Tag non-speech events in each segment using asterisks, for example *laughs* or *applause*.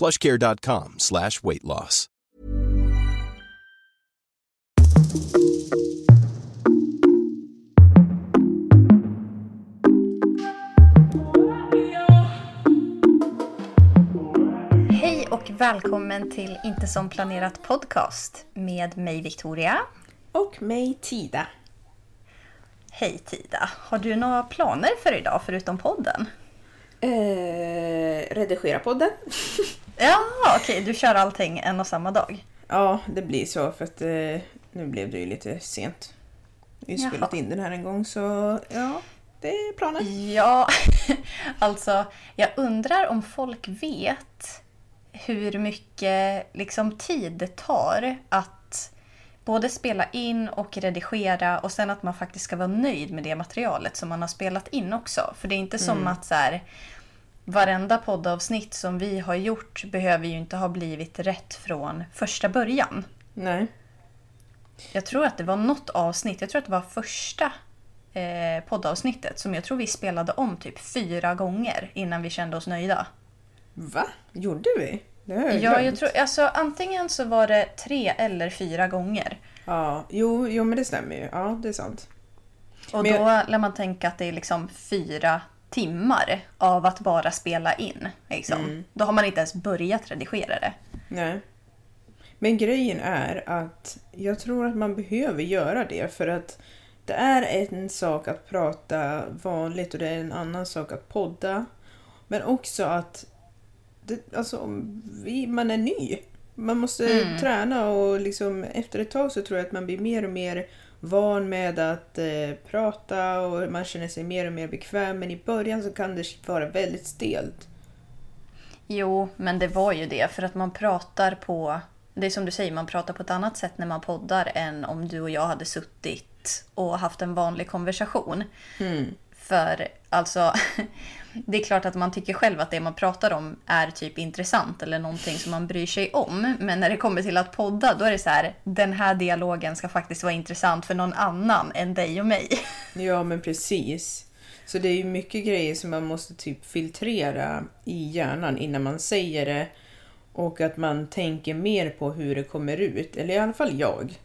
plushcare.com slash weight loss. Hej och välkommen till Inte som planerat podcast med mig Victoria. Och mig Tida. Hej Tida! Har du några planer för idag förutom podden? Eh, redigera podden. *laughs* Ja, okej, du kör allting en och samma dag. Ja, det blir så för att eh, nu blev det ju lite sent. Vi har Jaha. spelat in den här en gång så ja, det är planen. Ja, *laughs* alltså jag undrar om folk vet hur mycket liksom, tid det tar att både spela in och redigera och sen att man faktiskt ska vara nöjd med det materialet som man har spelat in också. För det är inte som att så här, varenda poddavsnitt som vi har gjort behöver ju inte ha blivit rätt från första början. Nej. Jag tror att det var något avsnitt, jag tror att det var första eh, poddavsnittet som jag tror vi spelade om typ fyra gånger innan vi kände oss nöjda. Va? Gjorde vi? Det har jag Ja, jag glömt. tror, alltså antingen så var det tre eller fyra gånger. Ja, jo, jo, men det stämmer ju. Ja, det är sant. Och Men då lär man tänka att det är liksom fyra timmar av att bara spela in. Liksom. Mm. Då har man inte ens börjat redigera det. Nej. Men grejen är att jag tror att man behöver göra det för att det är en sak att prata vanligt och det är en annan sak att podda. Men också att det, alltså, vi, man är ny. Man måste träna och liksom, efter ett tag så tror jag att man blir mer och mer van med att eh, prata och man känner sig mer och mer bekväm. Men i början så kan det vara väldigt stelt. Jo, men det var ju det. För att man pratar på... Det är som du säger, man pratar på ett annat sätt när man poddar än om du och jag hade suttit och haft en vanlig konversation. För alltså, *laughs* det är klart att man tycker själv att det man pratar om är typ intressant eller någonting som man bryr sig om. Men när det kommer till att podda, då är det så här, den här dialogen ska faktiskt vara intressant för någon annan än dig och mig. *laughs* Ja, men precis. Så det är ju mycket grejer som man måste typ filtrera i hjärnan innan man säger det. Och att man tänker mer på hur det kommer ut. Eller i alla fall jag.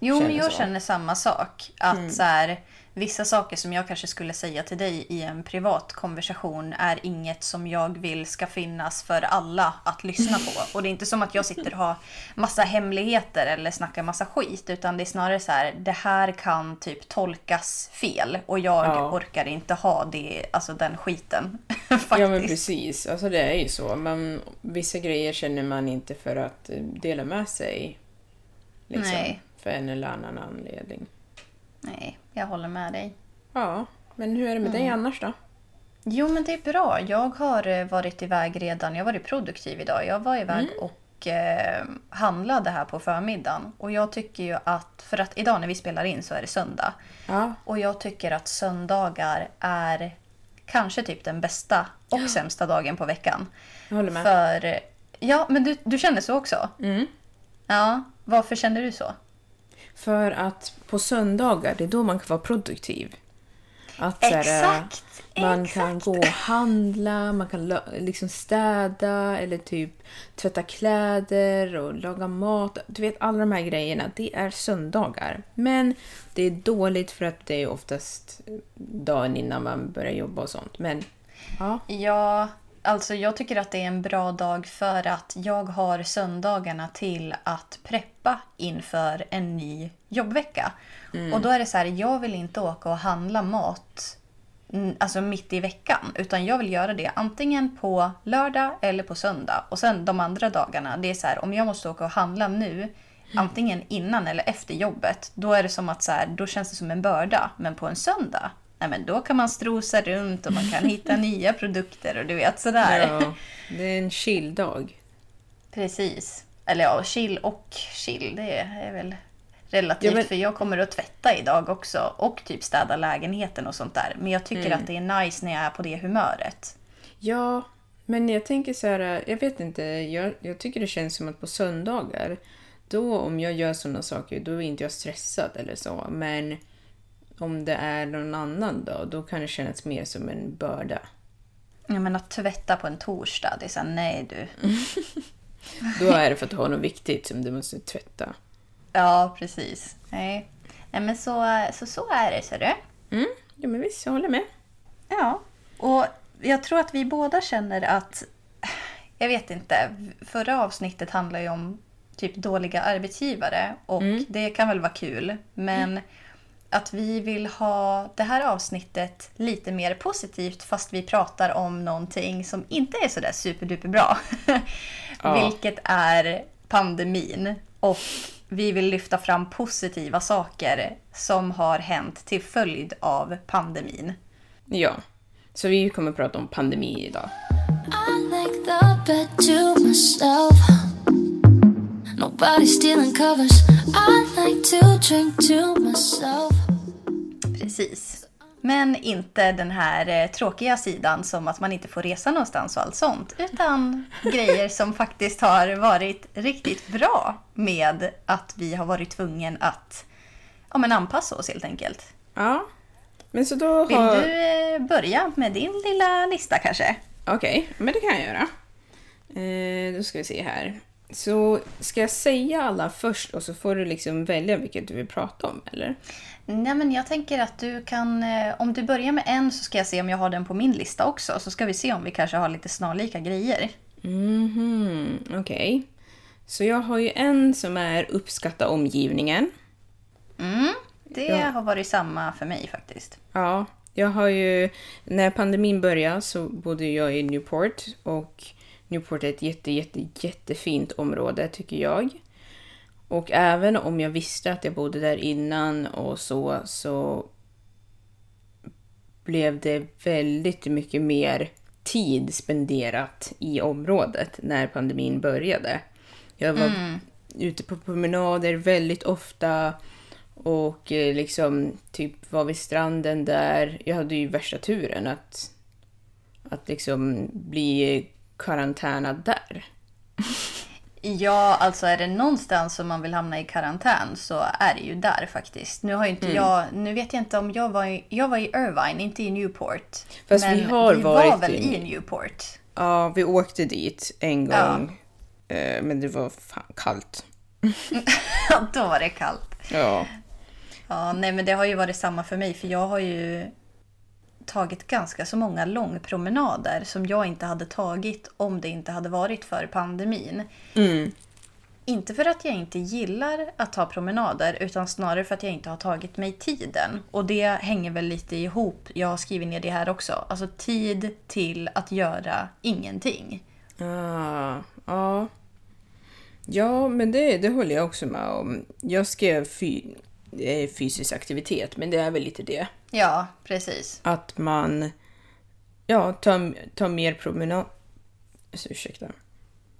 Jo, men jag så. känner samma sak. Att så här, vissa saker som jag kanske skulle säga till dig i en privat konversation är inget som jag vill ska finnas för alla att lyssna på. *laughs* Och det är inte som att jag sitter och har massa hemligheter eller snackar massa skit. Utan det är snarare så här, det här kan typ tolkas fel. Och jag Ja. orkar inte ha det, alltså den skiten. *laughs* Ja, men precis. Alltså det är ju så. Men vissa grejer känner man inte för att eh, dela med sig. Liksom, Nej. För en eller annan anledning. Nej, jag håller med dig. Ja, men hur är det med dig annars då? Jo, men det är bra. Jag har eh, varit iväg redan. Jag har varit produktiv idag. Jag var iväg och eh, handlade här på förmiddagen. Och jag tycker ju att, för att idag när vi spelar in så är det söndag. Ja, Och jag tycker att söndagar är kanske typ den bästa och sämsta dagen på veckan. jag håller med. För, ja, men du, du känner så också? Mm. Ja, varför känner du så? För att på söndagar, det är då man kan vara produktiv. Att, här, Exakt! Man exakt. kan gå och handla, man kan liksom städa eller typ tvätta kläder och laga mat. Du vet alla de här grejerna, det är söndagar. Men det är dåligt för att det är oftast dagen innan man börjar jobba och sånt. Men ja, Ja, Alltså jag tycker att det är en bra dag för att jag har söndagarna till att preppa inför en ny jobbvecka. Och då är det så här, jag vill inte åka och handla mat mm, alltså mitt i veckan. Utan jag vill göra det antingen på lördag eller på söndag. Och sen de andra dagarna, det är så här, om jag måste åka och handla nu, antingen innan eller efter jobbet, då är det som att så här, då känns det som en börda. Men på en söndag, nej men då kan man strosa runt och man kan hitta *laughs* nya produkter och du vet sådär. Ja, det är en chill-dag. Precis. Eller ja, chill och chill, det är väl relativt. Ja, men- För jag kommer att tvätta idag också och typ städa lägenheten och sånt där. Men jag tycker Mm. att det är nice när jag är på det humöret. Ja, men jag tänker så här, jag vet inte, jag, jag tycker det känns som att på söndagar, då om jag gör sådana saker, då är inte jag stressad eller så. Men om det är någon annan dag, då kan det kännas mer som en börda. Jag menar tvätta på en torsdag, det är såhär, nej du. *laughs* Då är det för att du har något viktigt som du måste tvätta. Ja, precis. Nej, nej men så, så, så är det, ser du. Mm, ja men visst, jag håller med. Ja, och jag tror att vi båda känner att... Jag vet inte. Förra avsnittet handlar ju om typ dåliga arbetsgivare och det kan väl vara kul. Men att vi vill ha det här avsnittet lite mer positivt fast vi pratar om någonting som inte är sådär superduper bra. *laughs* Ja. Vilket är pandemin. Och vi vill lyfta fram positiva saker som har hänt till följd av pandemin. Ja, så vi kommer att prata om pandemi idag. I like the bed to myself. Nobody stealing covers. I like to drink to myself. Precis. Men inte den här eh, tråkiga sidan som att man inte får resa någonstans och allt sånt. Utan grejer som *laughs* faktiskt har varit riktigt bra med att vi har varit tvungen att ja, men anpassa oss helt enkelt. Ja, men så då Vill har... du eh, börja med din lilla lista kanske? Okej, men det kan jag göra. Eh, då ska vi se här. Så ska jag säga alla först och så får du liksom välja vilket du vill prata om, eller? Nej, men jag tänker att du kan... eh, Om du börjar med en så ska jag se om jag har den på min lista också. Så ska vi se om vi kanske har lite snarlika grejer. Mhm, okej. Så jag har ju en som är uppskatta omgivningen. Mm, det Ja. har varit samma för mig faktiskt. Ja, jag har ju... När pandemin började så bodde jag i Newport och Newport är ett jätte, jätte, jättefint område tycker jag. Och även om jag visste att jag bodde där innan och så, så blev det väldigt mycket mer tid spenderat i området när pandemin började. Jag var ute på promenader väldigt ofta och eh, liksom typ var vid stranden där. Jag hade ju värsta turen att, att liksom bli karantänad där. Ja, alltså är det någonstans som man vill hamna i karantän så är det ju där faktiskt. Nu har inte Mm. jag, nu vet jag inte om jag var i, jag var i Irvine, inte i Newport. Fast men vi har vi var varit väl i- i Newport. Ja, vi åkte dit en Ja. gång. Eh, Men det var fan kallt. *laughs* Ja, då var det kallt. Ja. Ja, nej men det har ju varit samma för mig för jag har ju tagit ganska så många långpromenader som jag inte hade tagit om det inte hade varit för pandemin. Inte för att jag inte gillar att ta promenader utan snarare för att jag inte har tagit mig tiden. Och det hänger väl lite ihop, jag har skrivit ner det här också, alltså tid till att göra ingenting. Ah, ja. Ja, men det, det håller jag också med om. Jag skrev fy, eh, fysisk aktivitet, men det är väl lite det. Ja, precis. Att man ja, tar, tar mer promenad... Så, ursäkta.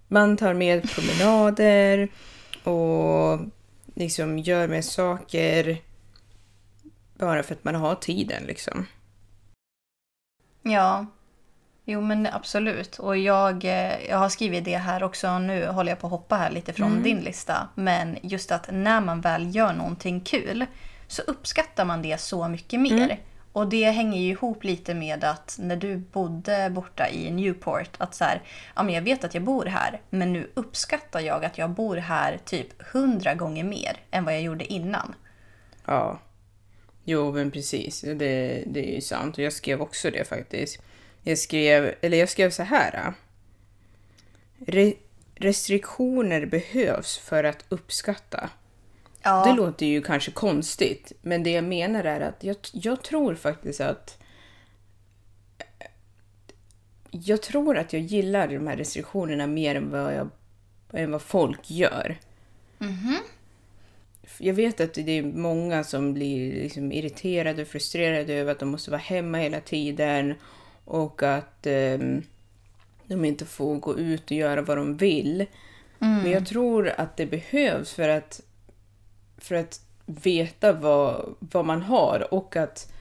Man tar mer promenader och liksom gör mer saker bara för att man har tiden liksom. Ja, jo men absolut. Och jag, eh, jag har skrivit det här också. Nu håller jag på att hoppa här lite från din lista. Men just att när man väl gör någonting kul så uppskattar man det så mycket mer. Och det hänger ju ihop lite med att när du bodde borta i Newport, att så här, ja men jag vet att jag bor här, men nu uppskattar jag att jag bor här typ hundra gånger mer än vad jag gjorde innan. Ja. Jo, men precis. Det, det är ju sant. Och jag skrev också det faktiskt. Jag skrev, eller jag skrev så här. Re, restriktioner behövs för att uppskatta. Ja, Det låter ju kanske konstigt, men det jag menar är att jag, jag tror faktiskt att jag tror att jag gillar de här restriktionerna mer än vad, jag, än vad folk gör. Jag vet att det är många som blir liksom irriterade och frustrerade över att de måste vara hemma hela tiden och att ehm, de inte får gå ut och göra vad de vill. Men jag tror att det behövs för att, för att veta vad, vad man har och att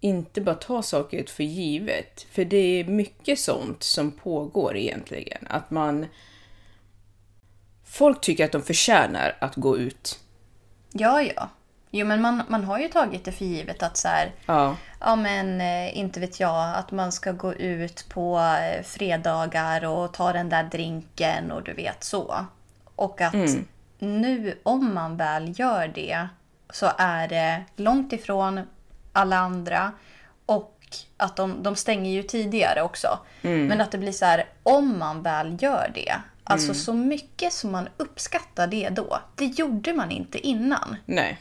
inte bara ta saker för givet. För det är mycket sånt som pågår egentligen. Att man... Folk tycker att de förtjänar att gå ut. ja, ja. Jo, men man, man har ju tagit det för givet att så här, Ja. ja men eh, inte vet jag, att man ska gå ut på eh, fredagar och ta den där drinken och du vet så. Och att nu om man väl gör det så är det långt ifrån alla andra och att de, de stänger ju tidigare också. Men att det blir så här, om man väl gör det, alltså så mycket som man uppskattar det då, det gjorde man inte innan. Nej.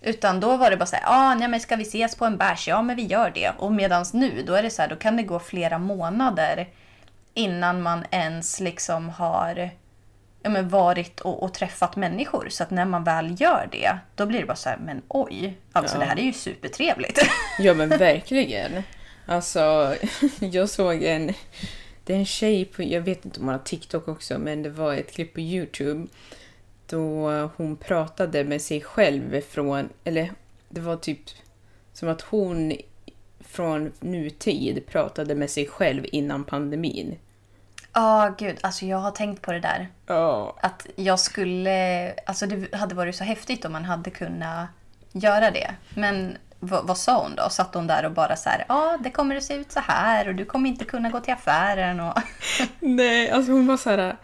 Utan då var det bara så här, ah, nej men ska vi ses på en bärs? Ja men vi gör det. Och medans nu, då är det så här, då kan det gå flera månader innan man ens liksom har ja, men varit och, och träffat människor. Så att när man väl gör det, då blir det bara så här, men oj, alltså det här är ju supertrevligt. *laughs* Ja men verkligen. Alltså, *laughs* jag såg en... Det är en tjej på... Jag vet inte om hon har TikTok också, men det var ett klipp på YouTube. Då hon pratade med sig själv från... Eller det var typ som att hon från nutid pratade med sig själv innan pandemin. Ja, gud, alltså jag har tänkt på det där. Ja. Att jag skulle, alltså det hade varit så häftigt om man hade kunnat göra det. Men vad, vad sa hon då? Satt hon där och bara så här, ja det kommer att se ut så här och du kommer inte kunna gå till affären och... *laughs* Nej, alltså hon var så här...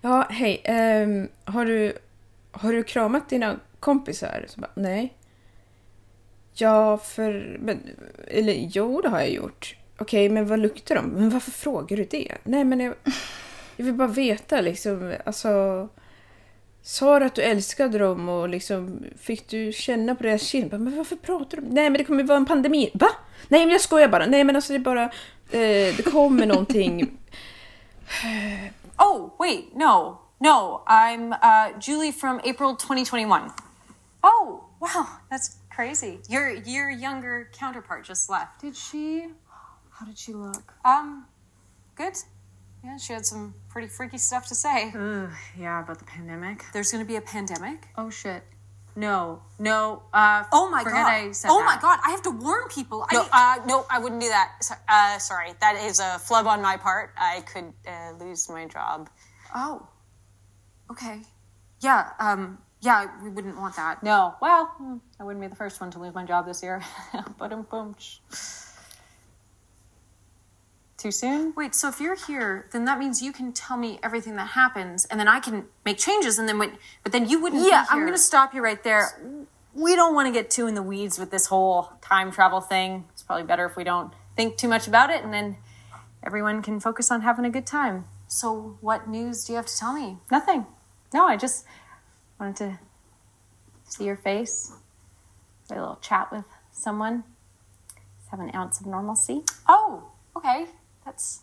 Ja, hej. ehm, har, du, har du kramat dina kompisar? Så bara, nej. Ja, för... Men, eller jo, det har jag gjort. Okej, men vad luktar de? Men varför frågar du det? Nej, men jag, jag vill bara veta liksom. Alltså... Sa du att du älskade dem och liksom fick du känna på deras kind? Men varför pratar du? Nej men det kommer ju vara en pandemi. Va? Nej men jag skojar bara. Nej men alltså det är bara... Eh, det kommer någonting. *laughs* Oh, wait, no, no. I'm uh, Julie from April 2021. Oh, wow, that's crazy. Your your younger counterpart just left. Did she? How did she look? Um, good. Yeah, she had some pretty freaky stuff to say. Ugh, yeah, about the pandemic. There's going to be a pandemic. Oh shit. No, no. Uh, Oh my god. I said oh my god, I have to warn people. No, mean- uh, no, I wouldn't do that. So, uh, sorry, that is a flub on my part. I could uh, lose my job. Oh. Okay. Yeah. Um. Yeah, we wouldn't want that. No, well, hmm, I wouldn't be the first one to lose my job this year. but um, boom. Too soon? Wait. So if you're here, then that means you can tell me everything that happens, and then I can make changes, and then when. But then you wouldn't. Yeah, I'm going to stop you right there. We don't want to get too in the weeds with this whole time travel thing. It's probably better if we don't think too much about it and then everyone can focus on having a good time. So what news do you have to tell me? Nothing. No, I just wanted to see your face, have a little chat with someone, just have an ounce of normalcy. Oh. Okay. That's.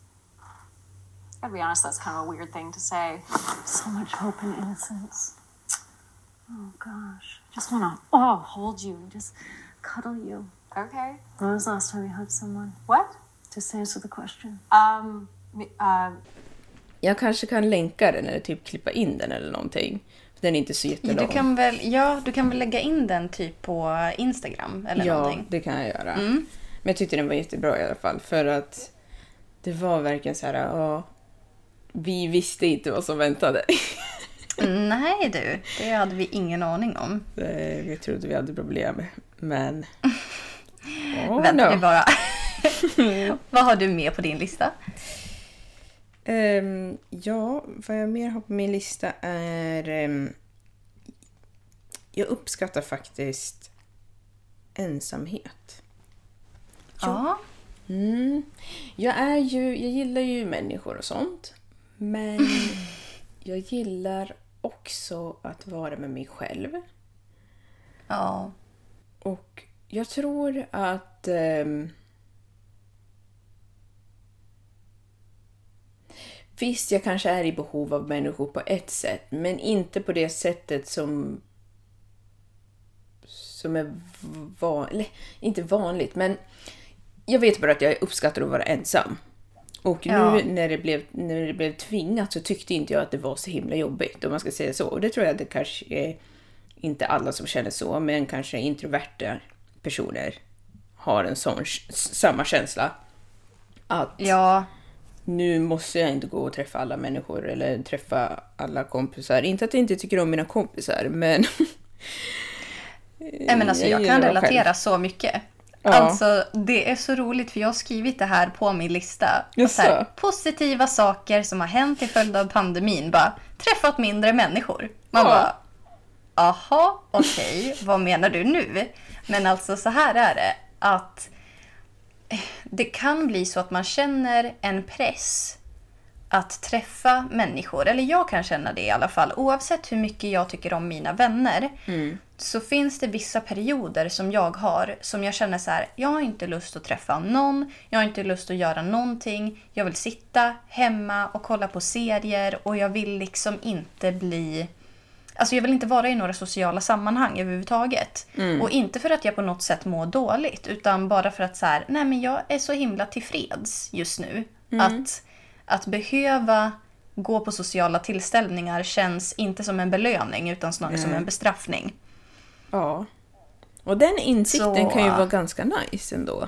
Gotta be honest. That's kind of a weird thing to say. So much hope and innocence. Oh gosh, I just want to oh hold you, and just cuddle you. Okay. When was the last time you hugged someone? What? Just answer the question. Um. Uh. Jag kanske kan länka den eller typ klippa in den eller någonting. Den är inte så jättelång. Du kan väl, ja, du kan väl lägga in den typ på Instagram eller ja, någonting. det kan jag göra. Men jag tyckte den var jättebra i alla fall. För att det var verkligen så här, ja, vi visste inte vad som väntade. *laughs* Nej du, det hade vi ingen aning om. Eh, vi trodde vi hade problem, men... *laughs* Oh, Vänta no. bara. *laughs* Vad har du med på din lista? Ehm, ja, vad jag mer har på min lista är... ehm, jag uppskattar faktiskt ensamhet. Ja. Mm. Jag är ju, jag gillar ju människor och sånt. Men *laughs* jag gillar också att vara med mig själv. Ja. Och jag tror att... ehm, visst, jag kanske är i behov av människor på ett sätt, men inte på det sättet som som är vanligt, inte vanligt, men jag vet bara att jag uppskattar att vara ensam. Och Ja. nu när det, blev, när det blev tvingat så tyckte inte jag att det var så himla jobbigt, om man ska säga så. Och det tror jag att det kanske är inte alla som känner så, men kanske introverta personer har en sån samma känsla. Att Ja, nu måste jag inte gå och träffa alla människor eller träffa alla kompisar. Inte att jag inte tycker om mina kompisar, men... Nej, men alltså, Jag kan relatera själv. så mycket. Ja. Alltså, det är så roligt för jag har skrivit det här på min lista. Så här, positiva saker som har hänt till följd av pandemin. Bara, träffat mindre människor. Man Ja. bara, aha, okej, vad menar du nu? Men alltså så här är det, att eh, det kan bli så att man känner en press att träffa människor, eller jag kan känna det i alla fall, oavsett hur mycket jag tycker om mina vänner, så finns det vissa perioder som jag har som jag känner så här, jag har inte lust att träffa någon, jag har inte lust att göra någonting, jag vill sitta hemma och kolla på serier och jag vill liksom inte bli Alltså jag vill inte vara i några sociala sammanhang överhuvudtaget. Och inte för att jag på något sätt mår dåligt, utan bara för att så här, nej men jag är så himla tillfreds just nu. Att, att behöva gå på sociala tillställningar känns inte som en belöning, utan snarare som en bestraffning. Ja. Och den insikten Så- kan ju vara ganska nice ändå.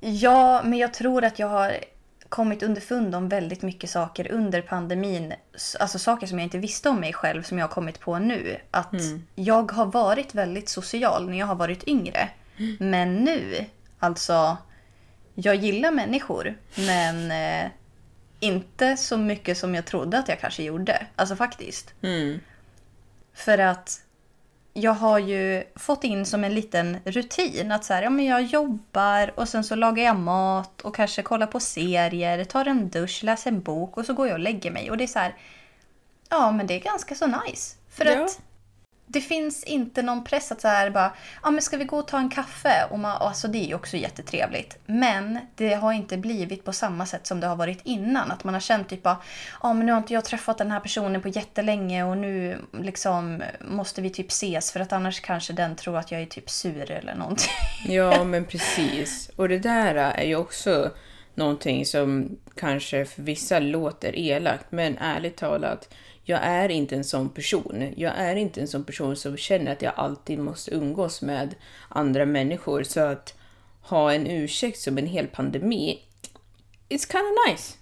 Ja, men jag tror att jag har kommit underfund om väldigt mycket saker under pandemin. Alltså saker som jag inte visste om mig själv som jag har kommit på nu. Att jag har varit väldigt social när jag har varit yngre. Men nu, alltså, jag gillar människor. Men eh, inte så mycket som jag trodde att jag kanske gjorde. Alltså faktiskt. För att jag har ju fått in som en liten rutin att så här, ja, men jag jobbar och sen så lagar jag mat och kanske kollar på serier, tar en dusch, läser en bok och så går jag och lägger mig. Och det är så här, ja men det är ganska så nice. För Ja. att det finns inte någon press att så här bara, ja men ska vi gå och ta en kaffe? Och man, alltså det är ju också jättetrevligt. Men det har inte blivit på samma sätt som det har varit innan. Att man har känt typ ja men nu har inte jag träffat den här personen på jättelänge och nu liksom måste vi typ ses för att annars kanske den tror att jag är typ sur eller någonting. Ja, *laughs* men precis. Och det där är ju också någonting som kanske för vissa låter elakt, men ärligt talat, jag är inte en sån person. Jag är inte en sån person som känner att jag alltid måste umgås med andra människor. Så att ha en ursäkt som en hel pandemi, it's kind of nice.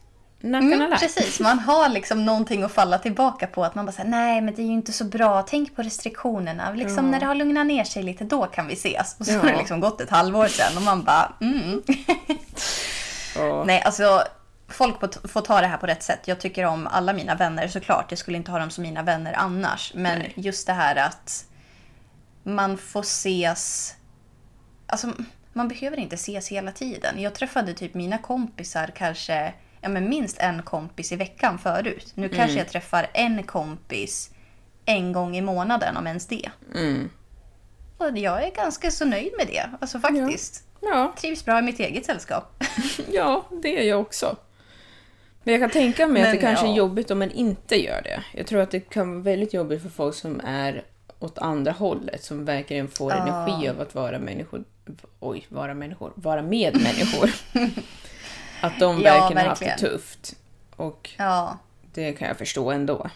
Mm, precis, man har liksom någonting att falla tillbaka på. Att man bara säger nej men det är ju inte så bra, tänk på restriktionerna. Liksom när det har lugnat ner sig lite, då kan vi ses. Och så har det Ja. liksom gått ett halvår sedan och man bara mm. Ja. *laughs* Nej, alltså folk får- ta det här på rätt sätt. Jag tycker om alla mina vänner såklart. Jag skulle inte ha dem som mina vänner annars. Men Nej. just det här att man får ses... Alltså, man behöver inte ses hela tiden. Jag träffade typ mina kompisar kanske ja, men minst en kompis i veckan förut. Nu kanske jag träffar en kompis en gång i månaden, om ens det. Och jag är ganska så nöjd med det. Alltså faktiskt. Ja, Trivs bra i mitt eget sällskap. *laughs* ja, det är jag också. Men jag kan tänka mig att det kanske är ja. jobbigt om man inte gör det. Jag tror att det kan vara väldigt jobbigt för folk som är åt andra hållet, som verkligen får energi av att vara människor. Oj, vara människor. Vara med människor. *laughs* att de Ja, verkligen har haft det verkligen. tufft. Och Ja. det kan jag förstå ändå.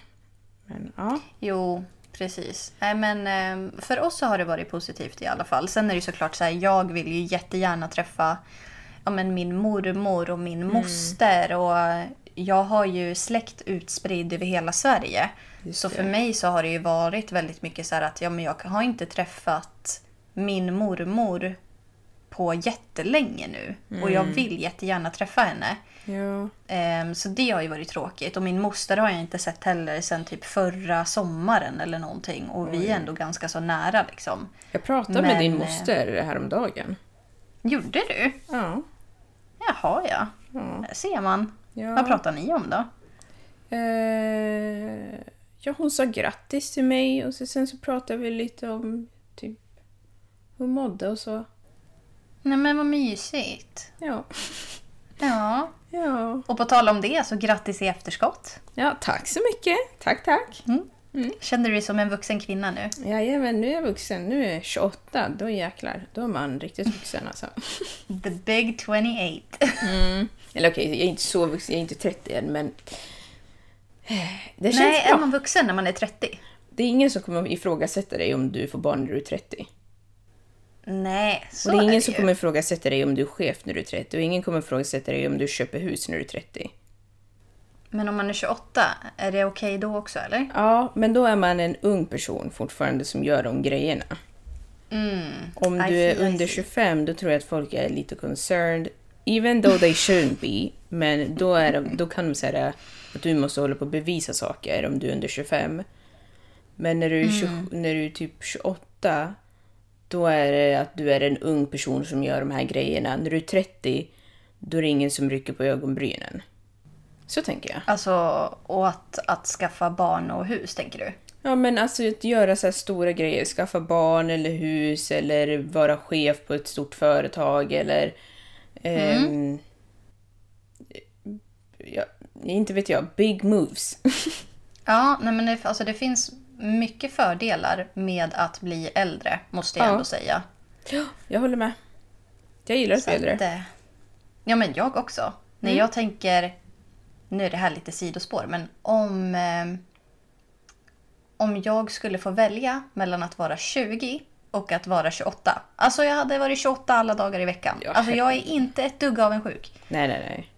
Men ja. Jo, precis. Nej, men eh, för oss har det varit positivt i alla fall. Sen är det såklart så här, jag vill ju jättegärna träffa ja, men min mormor och min moster. Och jag har ju släkt utspridd över hela Sverige. så för mig så har det ju varit väldigt mycket så här att ja, men jag har inte träffat min mormor på jättelänge nu. Och jag vill jättegärna träffa henne. ja. Ehm, Så det har ju varit tråkigt. Och min moster har jag inte sett heller sen typ förra sommaren eller någonting. Och vi är ändå ganska så nära liksom. Jag pratade med Men, din eh, moster häromdagen. Gjorde du? Ja. Jaha, ja. Där ser man. Ja. Vad pratar ni om då? Eh, ja, hon sa grattis till mig och så, sen så pratade vi lite om typ hur mådde och så. Nej men vad mysigt. Ja. Ja. Ja. Och på tal om det, så grattis i efterskott. ja, tack så mycket. Tack, tack. Känner du dig som en vuxen kvinna nu? Jajamän, nu är jag vuxen. Nu är jag 28. Då jäklar, då är man riktigt vuxen alltså. *laughs* The big 28. Eller okej, jag är inte så vuxen, jag är inte 30 än, men... Det känns Nej, bra. är man vuxen när man är 30? Det är ingen som kommer ifrågasätta dig om du får barn när du är 30. Nej, så Och det är ingen det som ju. kommer ifrågasätta dig om du är chef när du är 30. Och ingen kommer ifrågasätta dig om du köper hus när du är 30. Men om man är 28, är det okej då också eller? Ja, men då är man en ung person fortfarande som gör de grejerna. Om Mm. I du är under see. 25 då tror jag att folk är lite concerned. Even though they shouldn't be. Men då, är de, då kan de säga att du måste hålla på och bevisa saker om du är under 25. Men när du är, 20, Mm. när du är typ 28 då är det att du är en ung person som gör de här grejerna. När du är 30 då är det ingen som rycker på ögonbrynen. Så tänker jag. Alltså, och att, att skaffa barn och hus, tänker du? Ja, men alltså att göra så här stora grejer. Skaffa barn eller hus eller vara chef på ett stort företag eller... ehm, ja, inte vet jag. Big moves. *laughs* Ja, nej men det, alltså det finns mycket fördelar med att bli äldre, måste jag Ja. ändå säga. jag håller med. Jag gillar att bli äldre. eh, ja, men jag också. När Mm. jag tänker... Nu är det här lite sidospår, men om... Eh, om jag skulle få välja mellan att vara 20 och att vara 28. Alltså jag hade varit 28 alla dagar i veckan. Ja, alltså jag är inte ett dugg avundsjuk. Nej, nej, nej.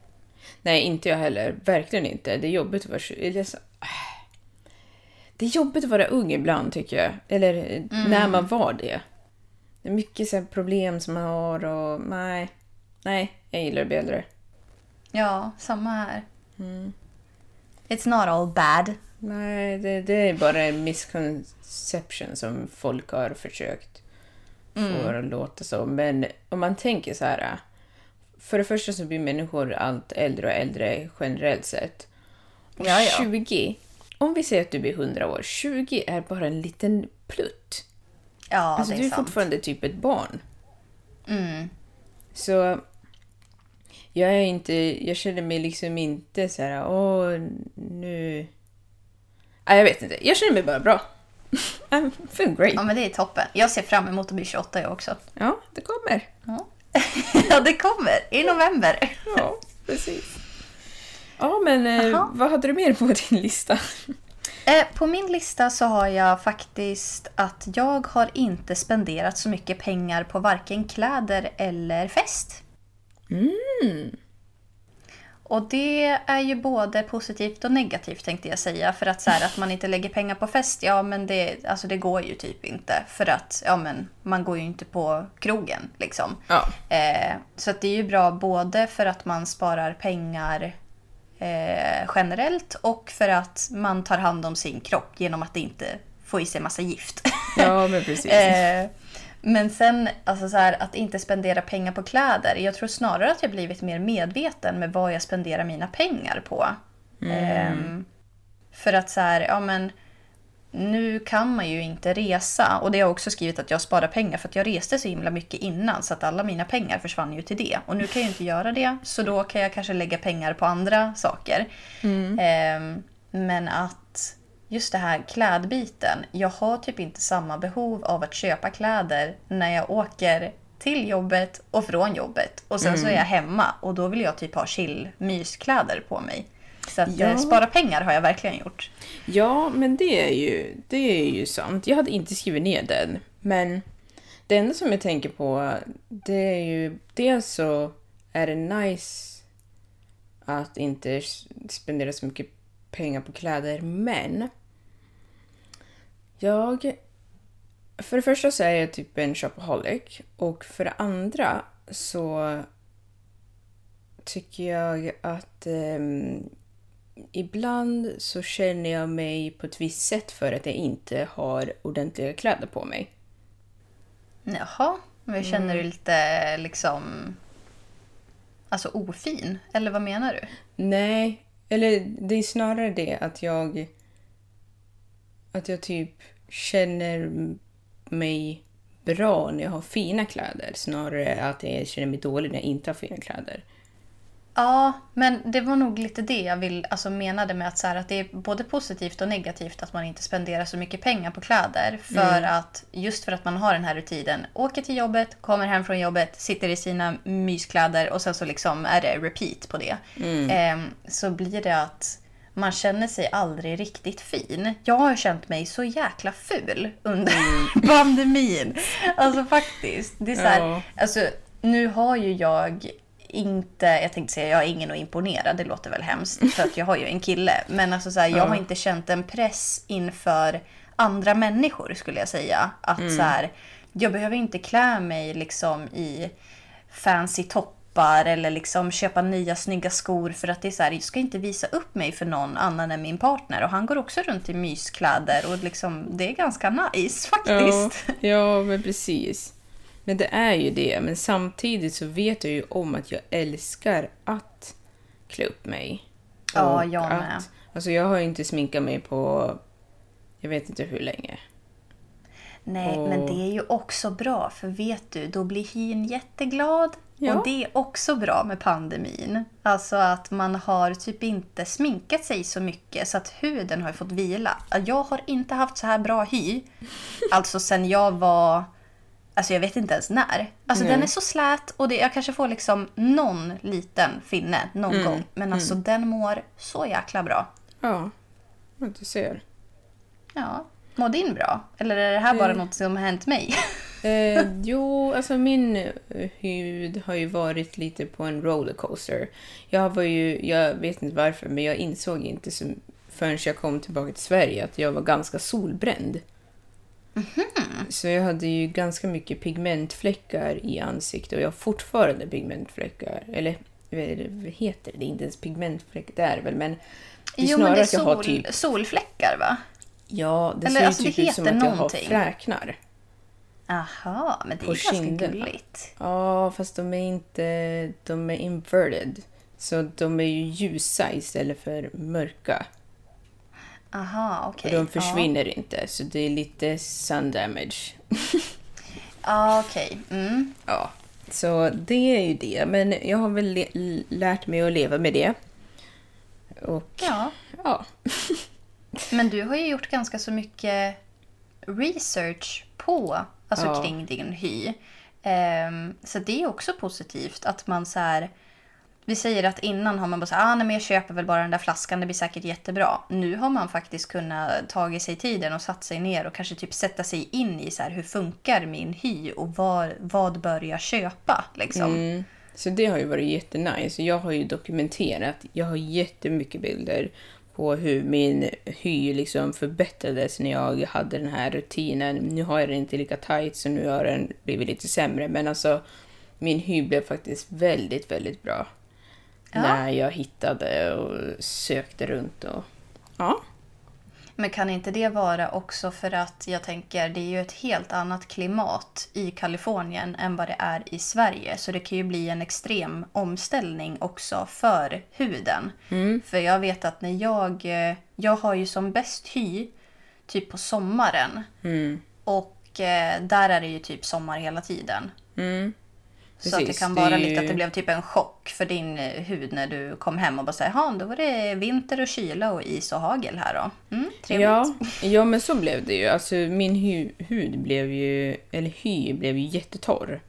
Nej, inte jag heller. Verkligen inte. Det är jobbigt att vara... tjugo- eller så- Det är jobbigt att vara ung ibland, tycker jag. Eller eh, när man var det. Det är mycket så problem som man har och... Nej. Nej, jag gillar att bli äldre. Ja, samma här. Mm. It's not all bad. Nej, det, det är bara en misconception som folk har försökt få det att låta som. Men om man tänker så här. För det första så blir människor allt äldre och äldre generellt sett. Och Ja, ja. 20, om vi säger att du blir 100 år, 20 är bara en liten plutt. Ja, alltså det du är är sant. fortfarande typ ett barn. Mm. Så jag är inte, jag känner mig liksom inte så här, åh, nu... Nej, jag vet inte. Jag känner mig bara bra. *laughs* I'm feeling great. Ja, men det är toppen. Jag ser fram emot att bli 28 jag också. Ja, det kommer. *laughs* ja, det kommer. I november. Ja, precis. Ja, men eh, Jaha. vad hade du mer på din lista? *laughs* Eh, På min lista så har jag faktiskt att jag har inte spenderat så mycket pengar på varken kläder eller fest. Och det är ju både positivt och negativt tänkte jag säga. För att så här, att man inte lägger pengar på fest, ja men det, alltså det går ju typ inte. För att ja, men man går ju inte på krogen liksom. Ja. Eh, så det är ju bra både för att man sparar pengar eh, generellt och för att man tar hand om sin kropp genom att inte få i sig massa gift. Ja, men precis. *laughs* Eh, men sen alltså så här, att inte spendera pengar på kläder. Jag tror snarare att jag blivit mer medveten med vad jag spenderar mina pengar på. Ehm, för att så här, ja men nu kan man ju inte resa. Och det har jag också skrivit att jag sparar pengar för att jag reste så himla mycket innan så att alla mina pengar försvann ju till det. Och nu kan jag ju inte göra det så då kan jag kanske lägga pengar på andra saker. Ehm, men att just det här klädbiten. Jag har typ inte samma behov av att köpa kläder när jag åker till jobbet och från jobbet. Och sen så är jag hemma och då vill jag typ ha chill myskläder på mig. Så att Ja. eh, spara pengar har jag verkligen gjort. Ja, men det är, ju, det är ju sant. Jag hade inte skrivit ner den. Men det enda som jag tänker på, det är ju... Dels så är det nice att inte spendera så mycket pengar på kläder, men... Jag... För det första så är jag typ en shopaholic och för det andra så tycker jag att ehm, ibland så känner jag mig på ett visst sätt för att jag inte har ordentliga kläder på mig. Jaha, men känner du lite liksom alltså ofin? Eller vad menar du? Nej, eller det är snarare det att jag... Att jag typ känner mig bra när jag har fina kläder snarare att jag känner mig dålig när jag inte har fina kläder. Ja, men det var nog lite det jag vill, alltså menade med att, så här, att det är både positivt och negativt att man inte spenderar så mycket pengar på kläder. För att, just för att man har den här rutinen. Åker till jobbet, kommer hem från jobbet, sitter i sina myskläder och sen så liksom är det repeat på det. Ehm, så blir det att man känner sig aldrig riktigt fin. Jag har känt mig så jäkla ful under *laughs* pandemin. Alltså faktiskt. Det är så här, Ja. alltså, nu har ju jag inte, jag tänkte säga jag har ingen att imponera, det låter väl hemskt för att jag har ju en kille. Men alltså så här, jag har inte känt en press inför andra människor skulle jag säga. Att så här, jag behöver inte klä mig liksom i fancy toppar eller liksom köpa nya snygga skor för att det är så här, jag ska inte visa upp mig för någon annan än min partner. Och han går också runt i myskläder och liksom, det är ganska nice faktiskt. Ja, ja, men precis. Men det är ju det. Men samtidigt så vet jag ju om att jag älskar att klä upp mig. Ja, jag med. Att, alltså jag har ju inte sminkat mig på... Jag vet inte hur länge. Nej, Och- men det är ju också bra, för vet du, då blir hyn jätteglad. Ja. Och det är också bra med pandemin. Alltså att man har typ inte sminkat sig så mycket så att huden har fått vila. Jag har inte haft så här bra hy. Alltså sen jag var... Alltså jag vet inte ens när. Alltså Nej. den är så slät och det, jag kanske får liksom någon liten finne någon Mm. gång. Men alltså den mår så jäkla bra. Ja, ja, du ser. Ja. Mår din bra? Eller är det här bara Eh. något som har hänt mig? *laughs* Eh, jo, alltså min eh, hud har ju varit lite på en rollercoaster. Jag var ju, jag vet inte varför, men jag insåg inte som, förrän jag kom tillbaka till Sverige att jag var ganska solbränd. Så jag hade ju ganska mycket pigmentfläckar i ansiktet och jag har fortfarande pigmentfläckar. Eller vad det- vad heter det? Det är inte ens pigmentfläckar, det är väl, men det är Jo, snarare men det är att jag har sol, typ... solfläckar va? Ja, det Eller, ser alltså, ju typ ut som att jag har fräknar. Aha, men det är ganska kinderna. gulligt. Ja, fast de är inte... De är inverted. Så de är ju ljusa istället för mörka. Aha, Och okej. de försvinner inte, så det är lite sun damage. Ja, *laughs* ah, okej. Mm. Ja, så det är ju det. Men jag har väl lärt mig att leva med det. Och Ja, ja. *laughs* men du har ju gjort ganska så mycket research på, alltså Ja. kring din hy. Ehm, så det är också positivt att man så här... Vi säger att innan har man bara så ah, nej, men jag köper väl bara den där flaskan, det blir säkert jättebra. Nu har man faktiskt kunnat ta sig tiden och satt sig ner och kanske typ sätta sig in i så här, hur funkar min hy och vad, vad bör jag köpa? Liksom. Mm. Så det har ju varit jättenice. Jag har ju dokumenterat, jag har jättemycket bilder på hur min hy liksom förbättrades när jag hade den här rutinen. Nu har jag den inte lika tight så nu har den blivit lite sämre. Men alltså min hy blev faktiskt väldigt, väldigt bra. Ja. När jag hittade och sökte runt och... Ja. Men kan inte det vara också för att jag tänker det är ju ett helt annat klimat i Kalifornien än vad det är i Sverige. Så det kan ju bli en extrem omställning också för huden. För jag vet att när jag, eh, jag har ju som bäst hy typ på sommaren. Och eh, där är det ju typ sommar hela tiden. Så att det Precis, kan det vara är lite att det blev typ en chock för din eh, hud när du kom hem och bara säger ja då var det vinter och kyla och is och hagel här då. Mm, trevligt. Ja, ja, men så blev det ju. Alltså min hu- hud blev ju, eller hy blev ju jättetorr.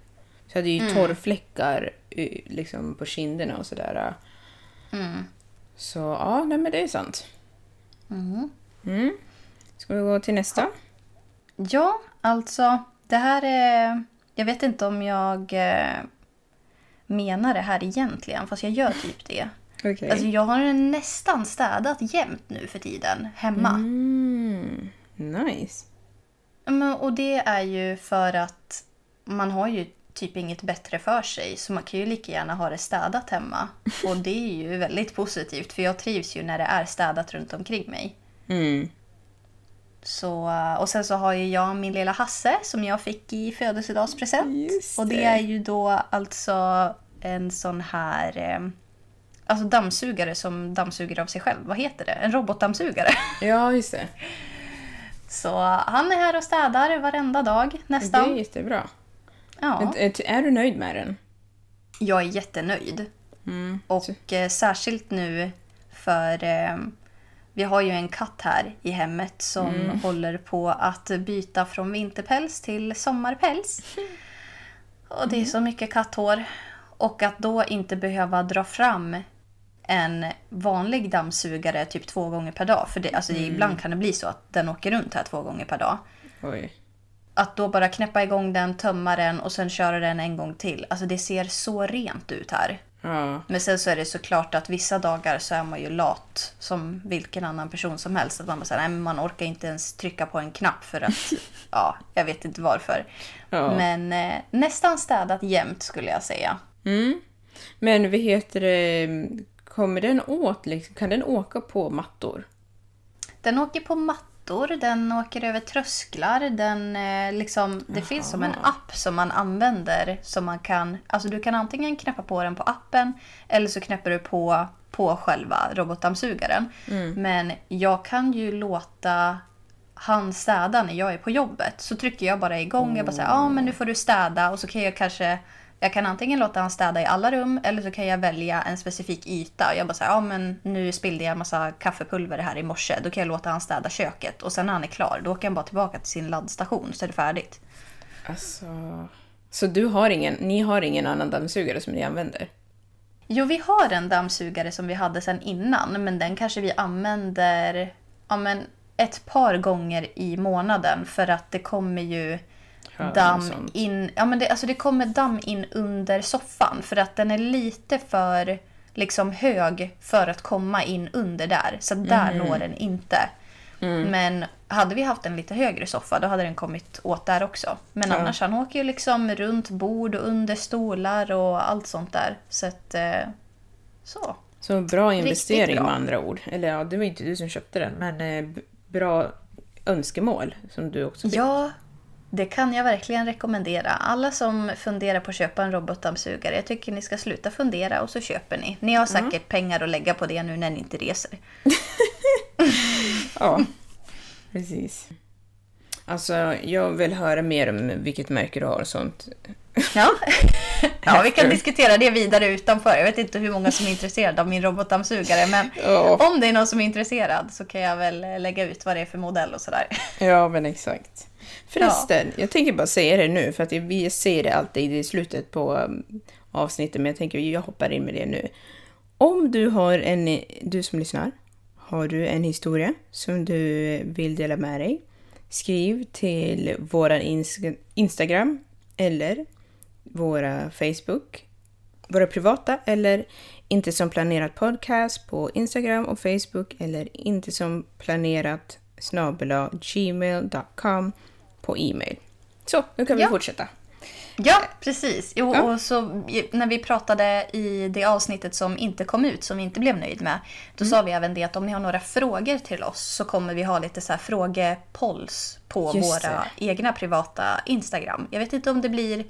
Så jag hade ju torrfläckar eh, liksom på kinderna och sådär. Så ja, nej men det är sant. Mm. Ska vi gå till nästa? Ja, alltså det här är... Jag vet inte om jag eh, menar det här egentligen, fast jag gör typ det. Okej. Alltså jag har nästan städat jämt nu för tiden, hemma. Mm, nice. Men, och det är ju för att man har ju typ inget bättre för sig. Så man kan ju lika gärna ha det städat hemma. Och det är ju väldigt positivt för jag trivs ju när det är städat runt omkring mig. Mm. Så, och sen så har ju jag min lilla Hasse som jag fick i födelsedagspresent. Just och det det. är ju då alltså en sån här eh, alltså dammsugare som dammsuger av sig själv. Vad heter det? En robotdammsugare. *laughs* Ja, just det. Så han är här och städar varenda dag Det är nästan. jättebra. Ja. Men, eh, är du nöjd med den? Jag är jättenöjd. Mm. Och eh, särskilt nu för eh, vi har ju en katt här i hemmet som Mm. håller på att byta från vinterpäls till sommarpäls. *laughs* Och det är så mycket katthår. Och att då inte behöva dra fram en vanlig dammsugare typ två gånger per dag. För det, alltså det, ibland kan det bli så att den åker runt här två gånger per dag. Oj. Att då bara knäppa igång den, tömma den och sen köra den en gång till. Alltså det ser så rent ut här. Ja. Men sen så är det såklart att vissa dagar så är man ju lat som vilken annan person som helst. Att man bara säger, nej man orkar inte ens trycka på en knapp för att, *laughs* ja, jag vet inte varför. Ja. Men eh, nästan städat jämt skulle jag säga. Mm. Men vad heter det, kommer den åt, liksom, kan den åka på mattor? Den åker på mattor, den åker över trösklar. Den, eh, liksom, det finns som en app som man använder. Som man kan, alltså du kan antingen knäppa på den på appen eller så knäpper du på, på själva robotdammsugaren. Men jag kan ju låta han städa när jag är på jobbet. Så trycker jag bara igång. Jag bara säger, ja men nu får du städa. Och så kan jag kanske jag kan antingen låta han städa i alla rum eller så kan jag välja en specifik yta. Jag bara säger, ja men nu spillde jag massa kaffepulver här i morse. Då kan jag låta han städa köket och sen när han är klar då åker han bara tillbaka till sin laddstation så är det färdigt. Alltså... Så du har ingen, ni har ingen annan dammsugare som ni använder? Jo, vi har en dammsugare som vi hade sedan innan, men den kanske vi använder ja, men ett par gånger i månaden för att det kommer ju Damm in, ja, men det, alltså det kommer damm in under soffan för att den är lite för liksom hög för att komma in under där. Så där Mhm. når den inte. Men hade vi haft en lite högre soffa då hade den kommit åt där också. Men Ja. annars han åker ju liksom runt bord och under stolar och allt sånt där. Så att, eh, så. Så bra investering bra. med andra ord. Eller ja, det var inte du som köpte den, men eh, bra önskemål som du också fick. Ja, det kan jag verkligen rekommendera. Alla som funderar på att köpa en robotdammsugare, jag tycker ni ska sluta fundera och så köper ni. Ni har säkert pengar att lägga på det nu när ni inte reser. *laughs* Ja, precis. Alltså, jag vill höra mer om vilket märke du har och sånt. Ja, *laughs* ja vi kan diskutera det vidare utanför. Jag vet inte hur många som är intresserade av min robotdammsugare, men Ja. om det är någon som är intresserad så kan jag väl lägga ut vad det är för modell och sådär. Ja, men exakt. Förresten, jag tänker bara säga det nu, för att vi ser det alltid i slutet på um, avsnittet, men jag tänker jag hoppar in med det nu. Om du har en, du som lyssnar, har du en historia som du vill dela med dig, skriv till våran ins- Instagram eller våra Facebook, våra privata eller inte som planerat podcast på Instagram och Facebook eller inte som planerat snabel-a gmail.com på e-mail. Så, nu kan vi Ja. fortsätta. Ja, precis. Jo, Ja. och så när vi pratade i det avsnittet som inte kom ut, som vi inte blev nöjd med, då Mm. sa vi även det att om ni har några frågor till oss så kommer vi ha lite så här frågepolls på Just våra egna privata Instagram. Jag vet inte om det blir,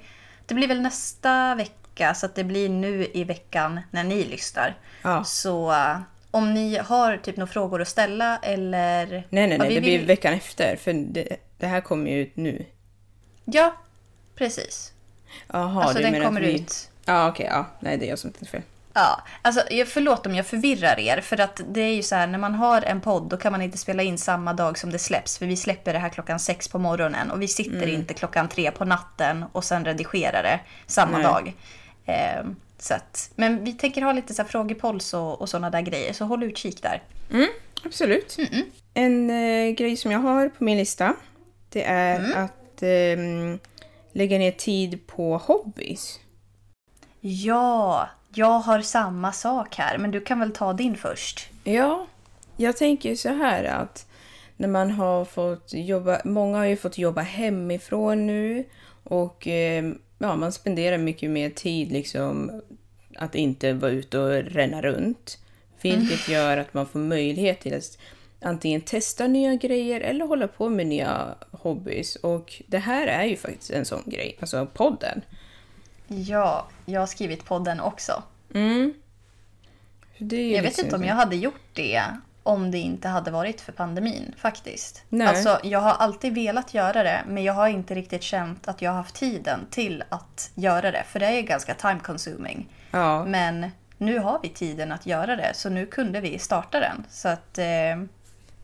det blir väl nästa vecka, så att det blir nu i veckan när ni lyssnar. Ja. Så eh, om ni har typ några frågor att ställa eller... Nej, nej, Ja, nej, vi det blir vill- veckan efter, för det, det här kommer ju ut nu. Ja, precis. Jaha, Alltså, du den menar kommer att vi... ut Ja, okej, ja. Nej, det är jag som tänkte fel. Ja, alltså förlåt om jag förvirrar er. För att det är ju så här, när man har en podd då kan man inte spela in samma dag som det släpps. För vi släpper det här klockan sex på morgonen och vi sitter Mm. inte klockan tre på natten och sen redigerar det samma Nej. dag. Eh, så att, men vi tänker ha lite så här frågepolls och, och sådana där grejer, så håll utkik där. Absolut. En eh, grej som jag har på min lista, det är Mm. att ehm, lägga ner tid på hobbys. Ja, jag har samma sak här, men du kan väl ta din först? Ja, jag tänker så här att när man har fått jobba, många har ju fått jobba hemifrån nu och eh, ja, man spenderar mycket mer tid liksom att inte vara ute och ränna runt. Vilket gör att man får möjlighet till att antingen testa nya grejer eller hålla på med nya hobbys. Och det här är ju faktiskt en sån grej, alltså podden. Ja, jag har skrivit podden också. Mm. Jag vet inte om jag hade gjort det om det inte hade varit för pandemin faktiskt. Nej. Alltså, jag har alltid velat göra det men jag har inte riktigt känt att jag har haft tiden till att göra det. För det är ganska time consuming. Ja. Men nu har vi tiden att göra det så nu kunde vi starta den. Så att eh,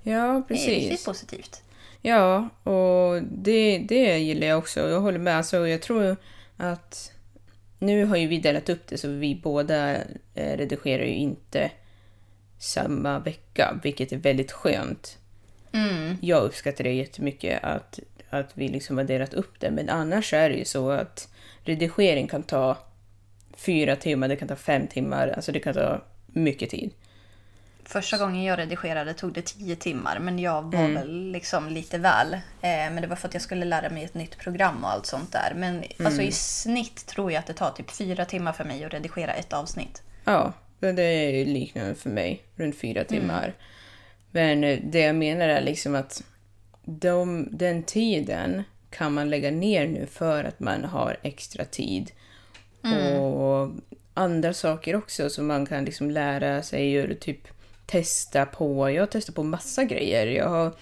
Ja, det är riktigt precis. positivt. Ja, och det, det gillar jag också. Jag håller med. Alltså, jag tror att nu har ju vi delat upp det så vi båda eh, redigerar ju inte samma vecka, vilket är väldigt skönt. Mm. Jag uppskattar det jättemycket att, att vi liksom har delat upp det, men annars är det ju så att redigering kan ta fyra timmar, det kan ta fem timmar, alltså det kan ta mycket tid. Första gången jag redigerade tog det tio timmar men jag var Mm. väl liksom lite väl. Eh, men det var för att jag skulle lära mig ett nytt program och allt sånt där. Men alltså Mm. i snitt tror jag att det tar typ fyra timmar för mig att redigera ett avsnitt. Ja, det är liknande för mig, runt fyra timmar. Men eh, det jag menar är liksom att de, den tiden kan man lägga ner nu för att man har extra tid. Och andra saker också som man kan liksom lära sig och typ testa på. Jag har testat på massa grejer. Jag har,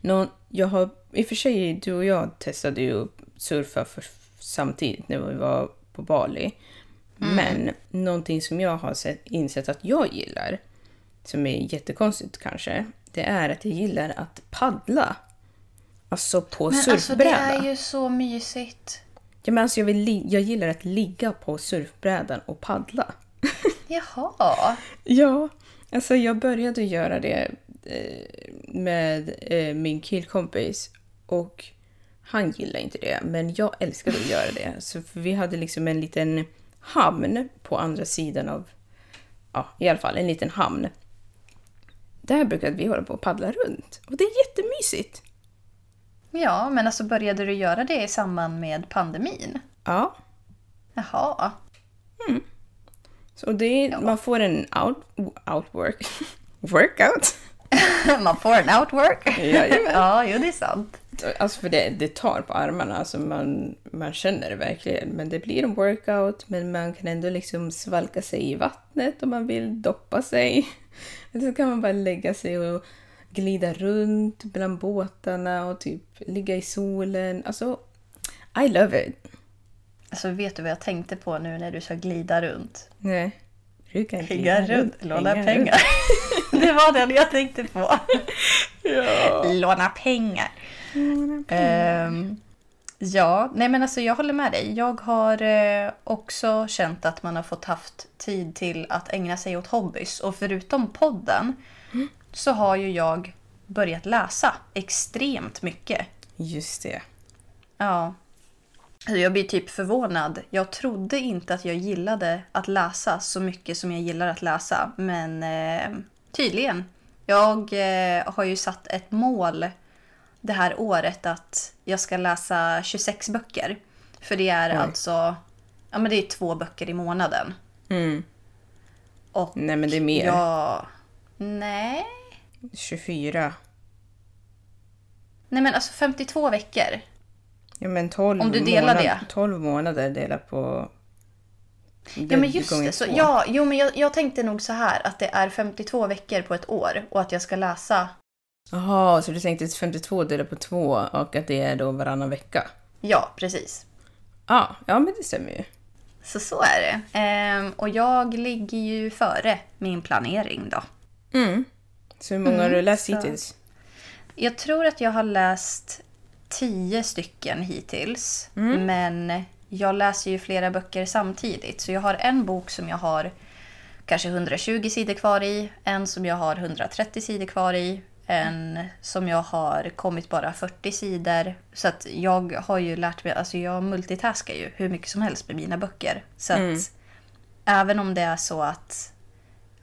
någon, jag har i och för sig, du och jag testade ju att surfa för, samtidigt när vi var på Bali. Men någonting som jag har sett, insett att jag gillar, som är jättekonstigt kanske, det är att jag gillar att paddla. Alltså på Men alltså det surfbräda. är ju så mysigt. Ja, men alltså jag, vill jag gillar att ligga på surfbrädan och paddla. *laughs* Jaha. Ja, alltså jag började göra det eh, med eh, min killkompis och han gillade inte det, men jag älskade att göra det. Så för vi hade liksom en liten hamn på andra sidan av, ja i alla fall en liten hamn. Där brukade vi hålla på och paddla runt och det är jättemysigt. Ja, men alltså började du göra det i samband med pandemin? Ja, Jaha. så det är, man får en out, outwork, *laughs* workout. *laughs* Man får en outwork. Jajamän. ja, jo det är sant. Alltså för det, det tar på armarna, alltså man, man känner det verkligen. Men det blir en workout, men man kan ändå liksom svalka sig i vattnet om man vill doppa sig. *laughs* Eller så kan man bara lägga sig och glida runt bland båtarna och typ ligga i solen. Alltså, I love it. Alltså vet du vad jag tänkte på nu när du sa glida runt? Nej. Brukar glida runt, låna hänga pengar. *laughs* det var den jag tänkte på. *laughs* Ja. Låna pengar. Ehm, ja, nej men alltså jag håller med dig. Jag har eh, också känt att man har fått haft tid till att ägna sig åt hobbys. Och förutom podden så har ju jag börjat läsa extremt mycket. Just det. Ja. Jag blir typ förvånad. Jag trodde inte att jag gillade att läsa så mycket som jag gillar att läsa. Men eh, tydligen. Jag eh, har ju satt ett mål det här året att jag ska läsa 26 böcker. För det är Oj. alltså ja, men det är två böcker i månaden. Mm. Och Nej men det är mer. jag... Nej. 24. Nej men alltså 52 veckor. Ja men 12 Om du delar månad- det. 12 månader delat på... Ja men just det. Så, två. ja, jo, men jag, jag tänkte nog så här att det är 52 veckor på ett år och att jag ska läsa. Jaha, så du tänkte 52 delat på två och att det är då varannan vecka? Ja, precis. Ja, ja men det stämmer ju. Så så är det. Ehm, och jag ligger ju före min planering då. Mm. Så hur många har du läst så- hittills? Jag tror att jag har läst 10 stycken hittills. Mm. Men jag läser ju flera böcker samtidigt. Så jag har en bok som jag har kanske 120 sidor kvar i. En som jag har 130 sidor kvar i. En som jag har kommit bara 40 sidor. Så att jag har ju lärt mig, alltså jag multitaskar ju hur mycket som helst med mina böcker. Så att Mm. även om det är så att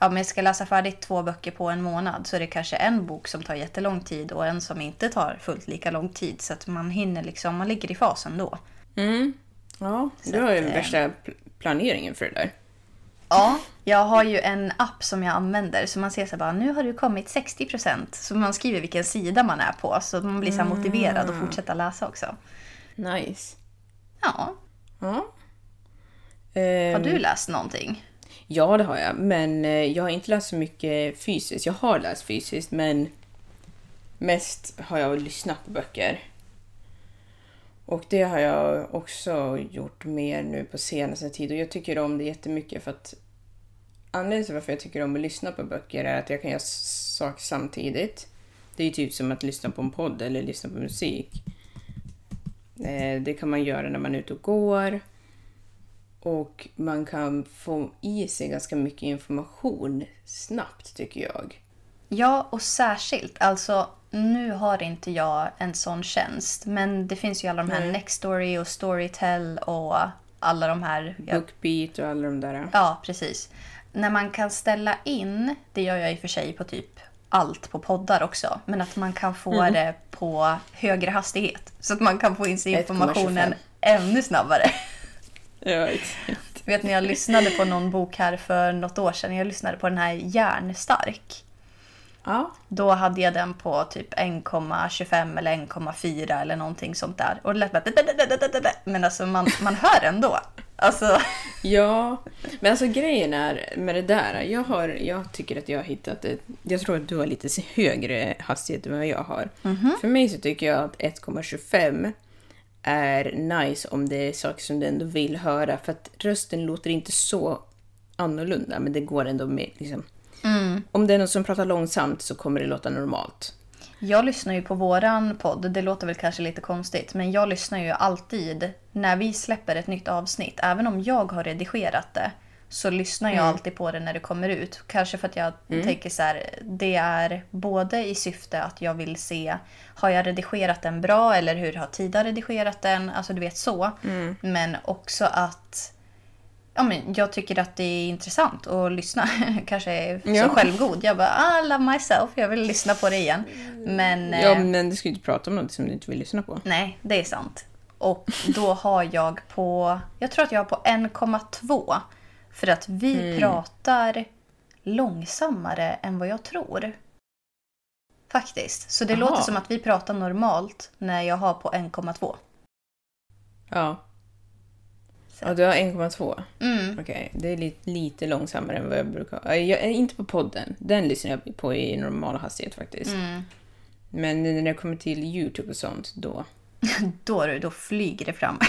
ja, men jag ska läsa färdigt två böcker på en månad så är det kanske en bok som tar jättelång tid och en som inte tar fullt lika lång tid. Så att man hinner liksom, man ligger i fasen då. Mm. Ja, du har ju att, eh, värsta pl- planeringen för det där. Ja, jag har ju en app som jag använder så man ser så bara nu har du kommit 60% så man skriver vilken sida man är på så man blir så motiverad att fortsätta läsa också. Nice. Ja, Ja. Ehm, Har du läst någonting? Ja, det har jag. Men eh, jag har inte läst så mycket fysiskt. Jag har läst fysiskt, men mest har jag lyssnat på böcker. Och det har jag också gjort mer nu på senaste tid. Och jag tycker om det jättemycket för att anledningen till varför jag tycker om att lyssna på böcker är att jag kan göra saker samtidigt. Det är ju typ som att lyssna på en podd eller lyssna på musik. Eh, det kan man göra när man är ute och går. Och man kan få i sig ganska mycket information snabbt tycker jag. Ja, och särskilt. Alltså, nu har inte jag en sån tjänst. Men det finns ju alla de här Nej. Nextory och Storytel och alla de här... jag- Bookbeat och alla de där. Ja, precis. När man kan ställa in, det gör jag i och för sig på typ allt på poddar också, men att man kan få Mm. det på högre hastighet. Så att man kan få in sig 1,25. informationen ännu snabbare. *laughs* Ja, exakt. Vet ni, jag lyssnade på någon bok här för något år sedan. Jag lyssnade på den här Järnstark. Ja. Då hade jag den på typ 1,25 eller 1,4 eller någonting sånt där. Och det lät bara... Men alltså man, man hör ändå. Alltså... Ja, men alltså grejen är med det där. Jag, har, jag tycker att jag har hittat ett... Jag tror att du har lite högre hastighet än vad jag har. För mig så tycker jag att 1,25 är nice om det är saker som du ändå vill höra. För att rösten låter inte så annorlunda, men det går ändå med liksom... Om det är någon som pratar långsamt så kommer det låta normalt. Jag lyssnar ju på våran podd, det låter väl kanske lite konstigt, men jag lyssnar ju alltid när vi släpper ett nytt avsnitt. Även om jag har redigerat det så lyssnar jag alltid på det när det kommer ut. Kanske för att jag tänker så här, det är både i syfte att jag vill se, har jag redigerat den bra eller hur har Tida redigerat den? Alltså du vet så. Men också att Ja, men jag tycker att det är intressant att lyssna. *laughs* Kanske är Ja. så självgod. Jag bara, ah, love myself. Jag vill lyssna på det igen. Men Ja, eh, men du ska ju inte prata om något som du inte vill lyssna på. nej, det är sant. Och då har jag på, jag tror att jag har på 1,2. För att vi pratar långsammare än vad jag tror. Faktiskt. Så det Aha. låter som att vi pratar normalt när jag har på 1,2. Ja. Ja, du har 1,2. Mm. Okej, det är lite, lite långsammare än vad jag brukar. Jag är inte på podden. Den lyssnar jag på i normal hastighet faktiskt. Mm. Men när det kommer till YouTube och sånt, då... *laughs* Då, du, då flyger det fram.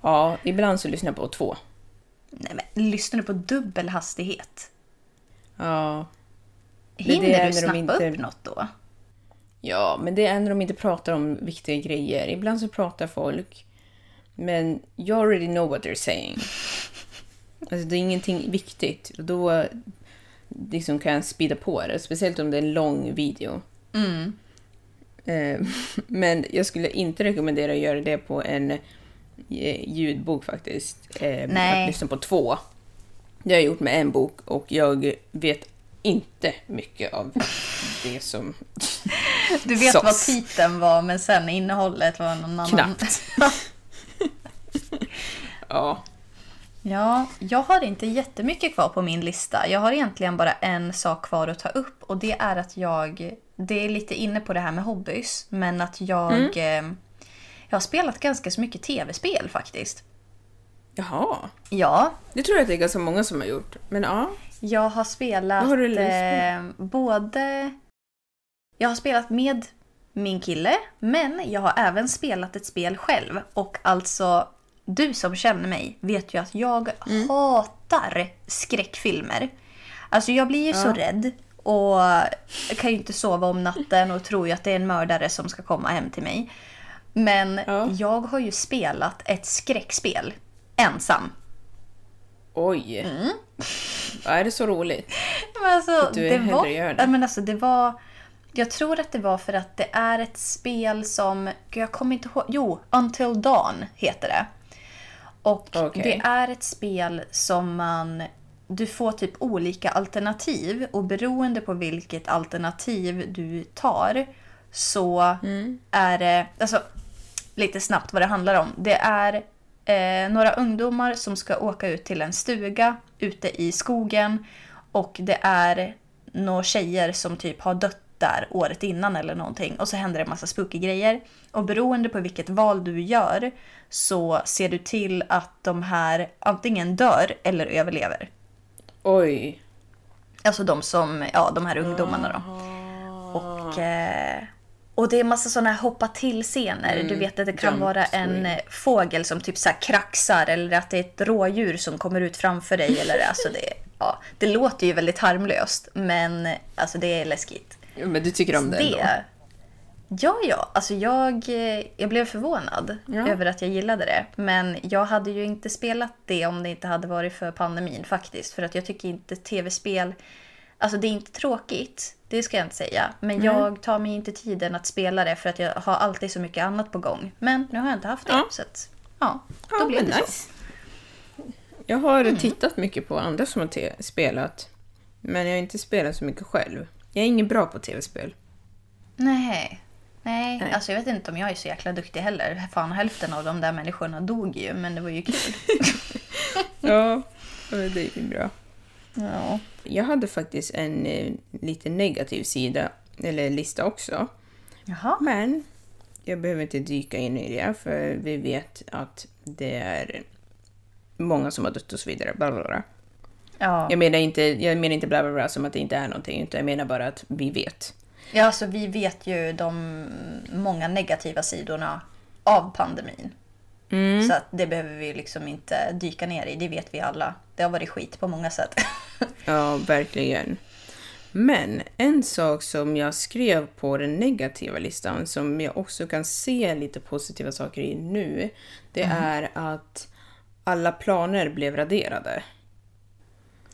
Ja, ibland så lyssnar jag på två. Nej, men, lyssnar du på dubbel hastighet? Ja. Hinner du snappa inte- upp något då? Ja, men det är när de inte pratar om viktiga grejer. Ibland så pratar folk, men you already know what they're saying. *laughs* Alltså det är ingenting viktigt. Och då liksom kan jag speeda på det, speciellt om det är en lång video. Mm. Eh, *laughs* Men jag skulle inte rekommendera att göra det på en ljudbok faktiskt. Eh, Nej. Att lyssna på två. Det har jag gjort med en bok och jag vet inte mycket av det som... *laughs* Du vet Sås. vad titeln var men sen innehållet var någon annan. Knappt. *laughs* Ja. Ja, jag har inte jättemycket kvar på min lista. Jag har egentligen bara en sak kvar att ta upp och det är att jag... Det är lite inne på det här med hobbys, men att jag... Mm. Jag har spelat ganska så mycket tv-spel faktiskt. Jaha. Ja, Det tror jag att det är ganska många som har gjort. Men ja. jag har spelat har eh, både... Jag har spelat med min kille, men jag har även spelat ett spel själv. Och alltså, du som känner mig vet ju att jag hatar skräckfilmer. Alltså jag blir ju så rädd och kan ju inte sova om natten och tror ju att det är en mördare som ska komma hem till mig. Men Ja. jag har ju spelat ett skräckspel ensam. Oj. Mm. Ja, är det så roligt? Men alltså, Att du det hellre var, gör det. Men alltså, det var... Jag tror att det var för att det är ett spel som... Jag kommer inte ihåg. Jo, Until Dawn heter det. Och Okej. det är ett spel som man... Du får typ olika alternativ och beroende på vilket alternativ du tar så Mm. är det... Alltså, lite snabbt vad det handlar om. Det är eh, några ungdomar som ska åka ut till en stuga ute i skogen och det är några tjejer som typ har dött där året innan eller någonting och så händer det en massa spooky grejer. Och beroende på vilket val du gör så ser du till att de här antingen dör eller överlever. Oj. Alltså de som, ja de här ungdomarna då. Och, eh, och det är massa sådana hoppa till-scener. Mm, Du vet att det kan jump vara en eh, fågel som typ så här kraxar eller att det är ett rådjur som kommer ut framför dig. Eller, *laughs* alltså det, ja, det låter ju väldigt harmlöst men alltså det är läskigt. Men du tycker om det, ändå? det Ja, ja. Alltså jag, eh, jag blev förvånad Ja. över att jag gillade det. Men jag hade ju inte spelat det om det inte hade varit för pandemin faktiskt. För att jag tycker inte tv-spel... Alltså det är inte tråkigt, det ska jag inte säga. Men Nej. jag tar mig inte tiden att spela det för att jag har alltid så mycket annat på gång. Men nu har jag inte haft det. Ja. Så att, ja, då Ja, blev det så. nice. Jag har Mm. tittat mycket på andra som har spelat. Men jag har inte spelat så mycket själv. Jag är ingen bra på tv-spel. Nej. Nej, Nej. alltså jag vet inte om jag är så jäkla duktig heller. Fan, hälften av de där människorna dog ju, men det var ju kul. *laughs* Ja, det är ju bra. Ja. Jag hade faktiskt en eh, lite negativ sida, eller lista också. Jaha. Men jag behöver inte dyka in i det, för vi vet att det är många som har dött och så vidare. Bla bla bla. Ja. Jag menar inte, jag menar inte bla bla bla som att det inte är någonting, utan jag menar bara att vi vet. Ja, alltså vi vet ju de många negativa sidorna av pandemin. Mm. Så att det behöver vi liksom inte dyka ner i, det vet vi alla. Det har varit skit på många sätt. *laughs* Ja, verkligen. Men en sak som jag skrev på den negativa listan som jag också kan se lite positiva saker i nu, det Mm. är att alla planer blev raderade.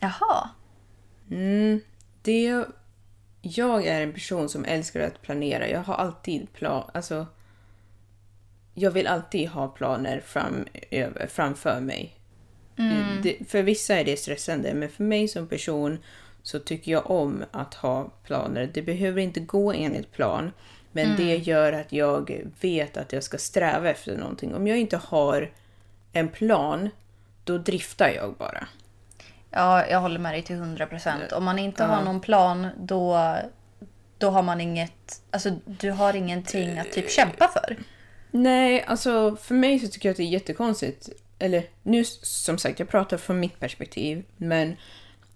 Jaha. Mm, det... Jag är en person som älskar att planera. Jag har alltid plan... Alltså... Jag vill alltid ha planer fram, över, framför mig. Mm. Det, för vissa är det stressande, men för mig som person så tycker jag om att ha planer. Det behöver inte gå enligt plan, men Mm. det gör att jag vet att jag ska sträva efter någonting. Om jag inte har en plan, då driftar jag bara. Ja, jag håller med dig till 100 procent. Om man inte Ja. har någon plan, då, då har man inget... Alltså, du har ingenting att typ kämpa för. Nej, alltså för mig så tycker jag att det är jättekonstigt. Eller nu som sagt, jag pratar från mitt perspektiv. Men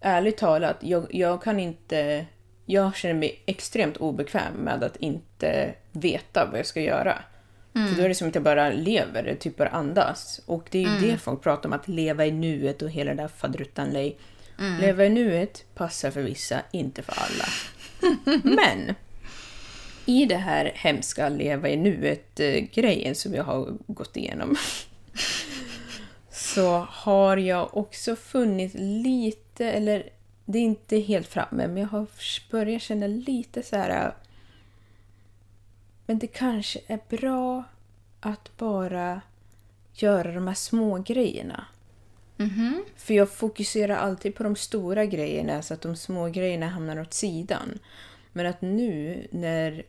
ärligt talat, jag, jag kan inte... Jag känner mig extremt obekväm med att inte veta vad jag ska göra. För då är det som att jag bara lever, typ bara andas. Och det är ju Mm. det folk pratar om, att leva i nuet och hela det där fadruttanlej. Mm. Leva i nuet passar för vissa, inte för alla. *laughs* Men i det här hemska leva i nuet-grejen som jag har gått igenom så har jag också funnit lite, eller det är inte helt framme, men jag har börjat känna lite så här... Men det kanske är bra att bara göra de här små grejerna. För jag fokuserar alltid på de stora grejerna så att de små grejerna hamnar åt sidan. Men att nu när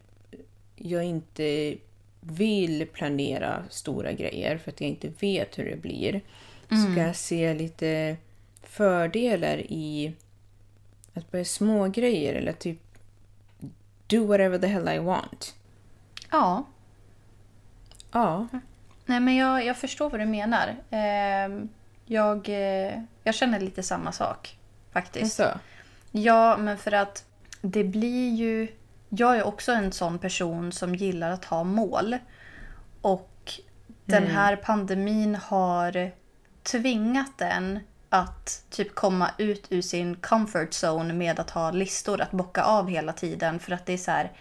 jag inte vill planera stora grejer för att jag inte vet hur det blir. Mm. ska jag se lite fördelar i att börja små grejer eller typ do whatever the hell I want. Ja. Ja. Nej, men jag, jag förstår vad du menar. Ehm, jag, eh, jag känner lite samma sak faktiskt. Så. Ja, men för att det blir ju... Jag är också en sån person som gillar att ha mål. Och den Mm. här pandemin har tvingat en att typ komma ut ur sin comfort zone med att ha listor att bocka av hela tiden. För att det är så här...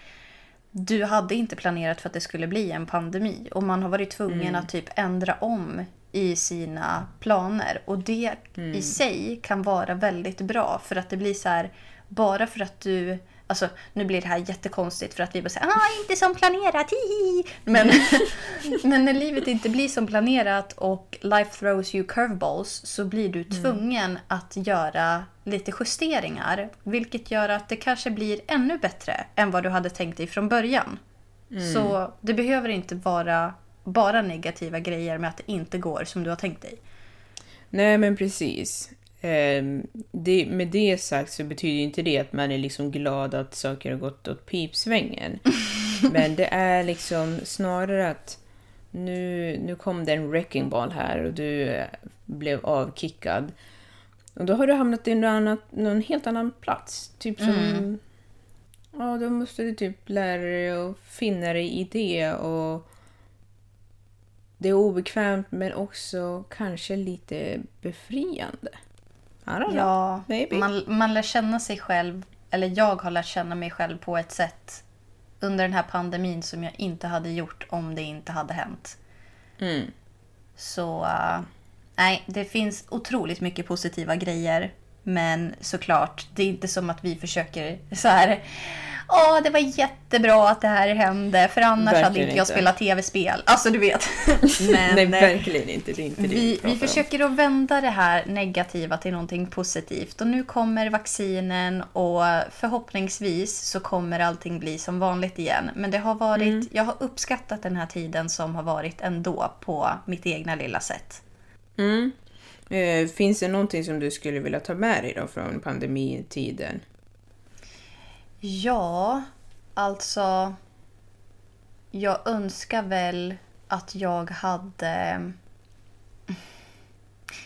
Du hade inte planerat för att det skulle bli en pandemi och man har varit tvungen Mm. att typ ändra om i sina planer. Och det Mm. i sig kan vara väldigt bra för att det blir så här, bara för att du Alltså, nu blir det här jättekonstigt för att vi bara säger ah, inte som planerat, hihi. Men, *laughs* men när livet inte blir som planerat och life throws you curveballs så blir du tvungen att göra lite justeringar. Vilket gör att det kanske blir ännu bättre än vad du hade tänkt dig från början. Så det behöver inte vara bara negativa grejer med att det inte går som du har tänkt dig. Nej, men precis. Ehm, det, med det sagt så betyder inte det att man är liksom glad att saker har gått åt pipsvängen. *laughs* Men det är liksom snarare att nu, nu kom det en wrecking ball här och du eh, blev avkickad. Och då har du hamnat i någon, någon helt annan plats. Typ som... Mm. Ja, då måste du typ lära dig att finna dig i det och... Det är obekvämt men också kanske lite befriande. I don't know. Ja, maybe. man, man lär känna sig själv, eller jag har lärt känna mig själv på ett sätt under den här pandemin som jag inte hade gjort om det inte hade hänt. Mm. Så uh, nej, det finns otroligt mycket positiva grejer. Men såklart, det är inte som att vi försöker så här. Åh, det var jättebra att det här hände för annars hade Verkligen inte jag inte. spelat tv-spel. Alltså du vet. *laughs* Men, Nej, eh, verkligen inte. Det inte det vi, vi försöker att vända det här negativa till någonting positivt. Och nu kommer vaccinen och förhoppningsvis så kommer allting bli som vanligt igen. Men det har varit, Mm. jag har uppskattat den här tiden som har varit ändå på mitt egna lilla sätt. Mm. Eh, finns det någonting som du skulle vilja ta med dig då från pandemitiden? Ja, alltså. Jag önskar väl att jag hade...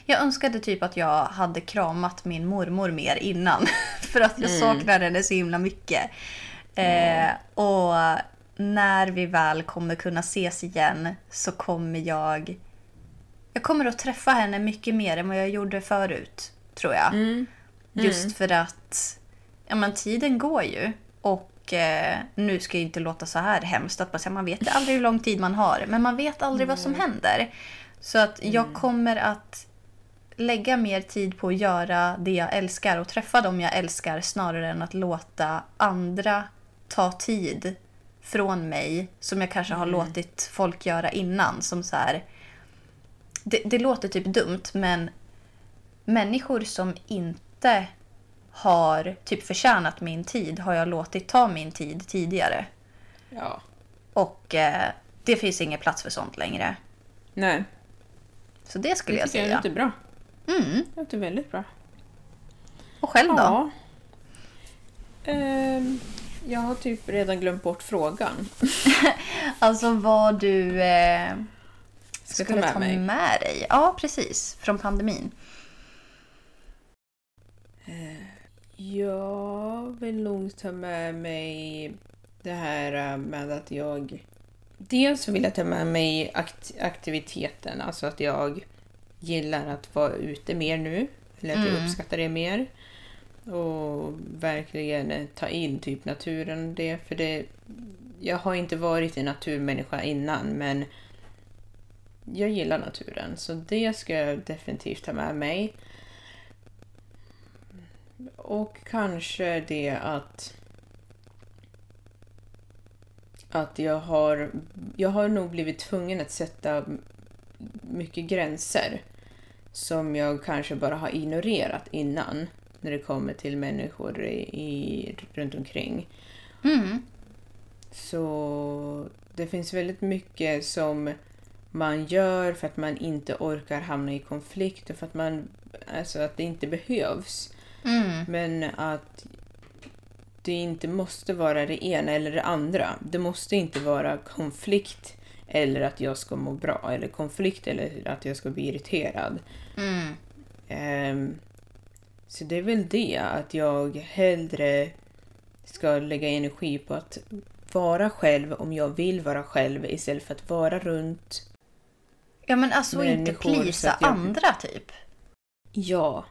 Jag önskade typ att jag hade kramat min mormor mer innan. *laughs* För att jag Mm. saknar henne så himla mycket. Eh, och när vi väl kommer kunna ses igen så kommer jag... Jag kommer att träffa henne mycket mer än vad jag gjorde förut, tror jag. Just för att ja, men tiden går ju. Och eh, nu ska jag inte låta så här hemskt att man, säger, man vet aldrig hur lång tid man har. Men man vet aldrig vad som händer. Så att jag kommer att lägga mer tid på att göra det jag älskar och träffa dem jag älskar snarare än att låta andra ta tid från mig som jag kanske har låtit folk göra innan. Som så här, det, det låter typ dumt men människor som inte har typ förtjänat min tid har jag låtit ta min tid tidigare. Ja. Och eh, det finns ingen plats för sånt längre. Nej, Så det skulle det jag säga. låter bra. Mm. Det låter väldigt bra. Och själv då? Ja. Ehm, jag har typ redan glömt bort frågan. *laughs* Alltså vad du eh, Ska skulle ta med ta mig. med dig. Ja, precis. Från pandemin. Jag vill nog ta med mig det här äh, med att jag... Dels så vill jag ta med mig akt aktiviteten, alltså att jag gillar att vara ute mer nu. Eller att jag Mm. uppskattar det mer. Och verkligen eh, ta in typ naturen och det. För det... Jag har inte varit en naturmänniska innan men jag gillar naturen. Så det ska jag definitivt ta med mig. Och kanske det att att jag har jag har nog blivit tvungen att sätta mycket gränser som jag kanske bara har ignorerat innan när det kommer till människor i, i, runt omkring. Mm. Så det finns väldigt mycket som man gör för att man inte orkar hamna i konflikt och för att man alltså att det inte behövs. Mm. Men att det inte måste vara det ena eller det andra. Det måste inte vara konflikt eller att jag ska må bra. Eller konflikt eller att jag ska bli irriterad. Mm. Ehm, så det är väl det, att jag hellre ska lägga energi på att vara själv om jag vill vara själv istället för att vara runt. Ja, men alltså inte plisa jag- andra typ. Ja.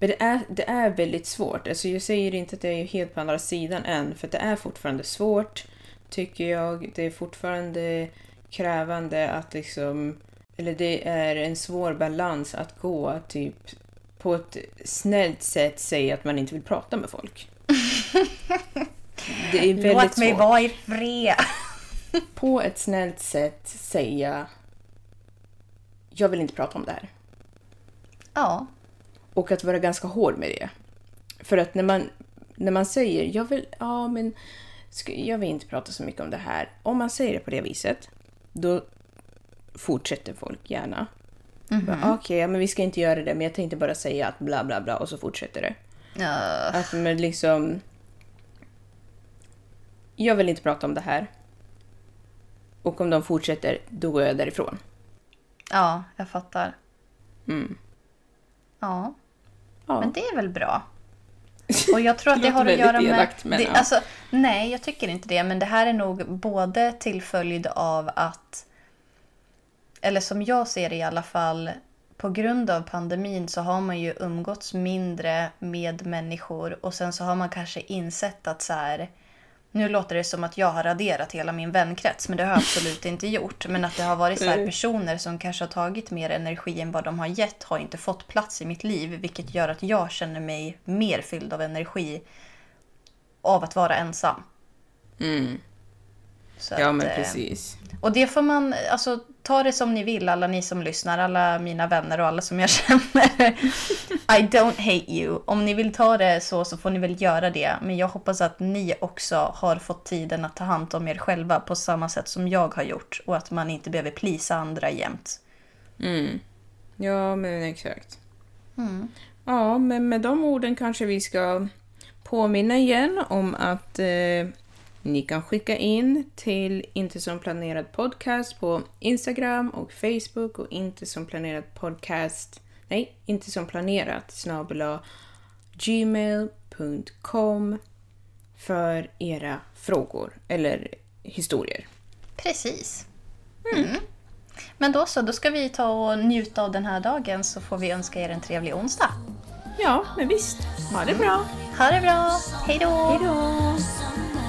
Men det är, det är väldigt svårt. Alltså jag säger inte att jag är helt på andra sidan än, för det är fortfarande svårt, tycker jag. Det är fortfarande krävande att liksom... Eller det är en svår balans att gå att typ på ett snällt sätt säga att man inte vill prata med folk. Det är *laughs* väldigt Låt mig svårt. vara i fred. *laughs* På ett snällt sätt säga jag vill inte prata om det här. Ja. Och att vara ganska hård med det. För att när man, när man säger jag vill, ja men jag vill inte prata så mycket om det här. Om man säger det på det viset, då fortsätter folk gärna. Bara, Okej, ja, men vi ska inte göra det, men jag tänkte bara säga att bla bla bla och så fortsätter det. Ja. Att men liksom... Jag vill inte prata om det här. Och om de fortsätter, då går jag därifrån. ja, jag fattar. Mm. Ja, Ja. men det är väl bra. *laughs* Och jag tror att Det det har att göra väldigt med... det, alltså, nej, jag tycker inte det. Men det här är nog både till följd av att... Eller som jag ser det i alla fall. På grund av pandemin så har man ju umgåtts mindre med människor. Och sen så har man kanske insett att så här... Nu låter det som att jag har raderat hela min vänkrets, men det har jag absolut inte gjort. Men att det har varit så personer som kanske har tagit mer energi än vad de har gett har inte fått plats i mitt liv. Vilket gör att jag känner mig mer fylld av energi av att vara ensam. Så Ja, men eh, precis. Och det får man, alltså ta det som ni vill, alla ni som lyssnar, alla mina vänner och alla som jag *laughs* känner. I don't hate you. Om ni vill ta det så, så får ni väl göra det. Men jag hoppas att ni också har fått tiden att ta hand om er själva på samma sätt som jag har gjort. Och att man inte behöver plisa andra jämt. Ja, men exakt. Ja, men med de orden kanske vi ska påminna igen om att eh, ni kan skicka in till Inte som planerad podcast på Instagram och Facebook och Inte som planerad podcast, nej, Inte som planerat snabel gmail.com för era frågor eller historier. Precis. Mm. Men då så, då ska vi ta och njuta av den här dagen så får vi önska er en trevlig onsdag. Ja, men visst. Ha det bra. Ha det bra, hej då! Hej då!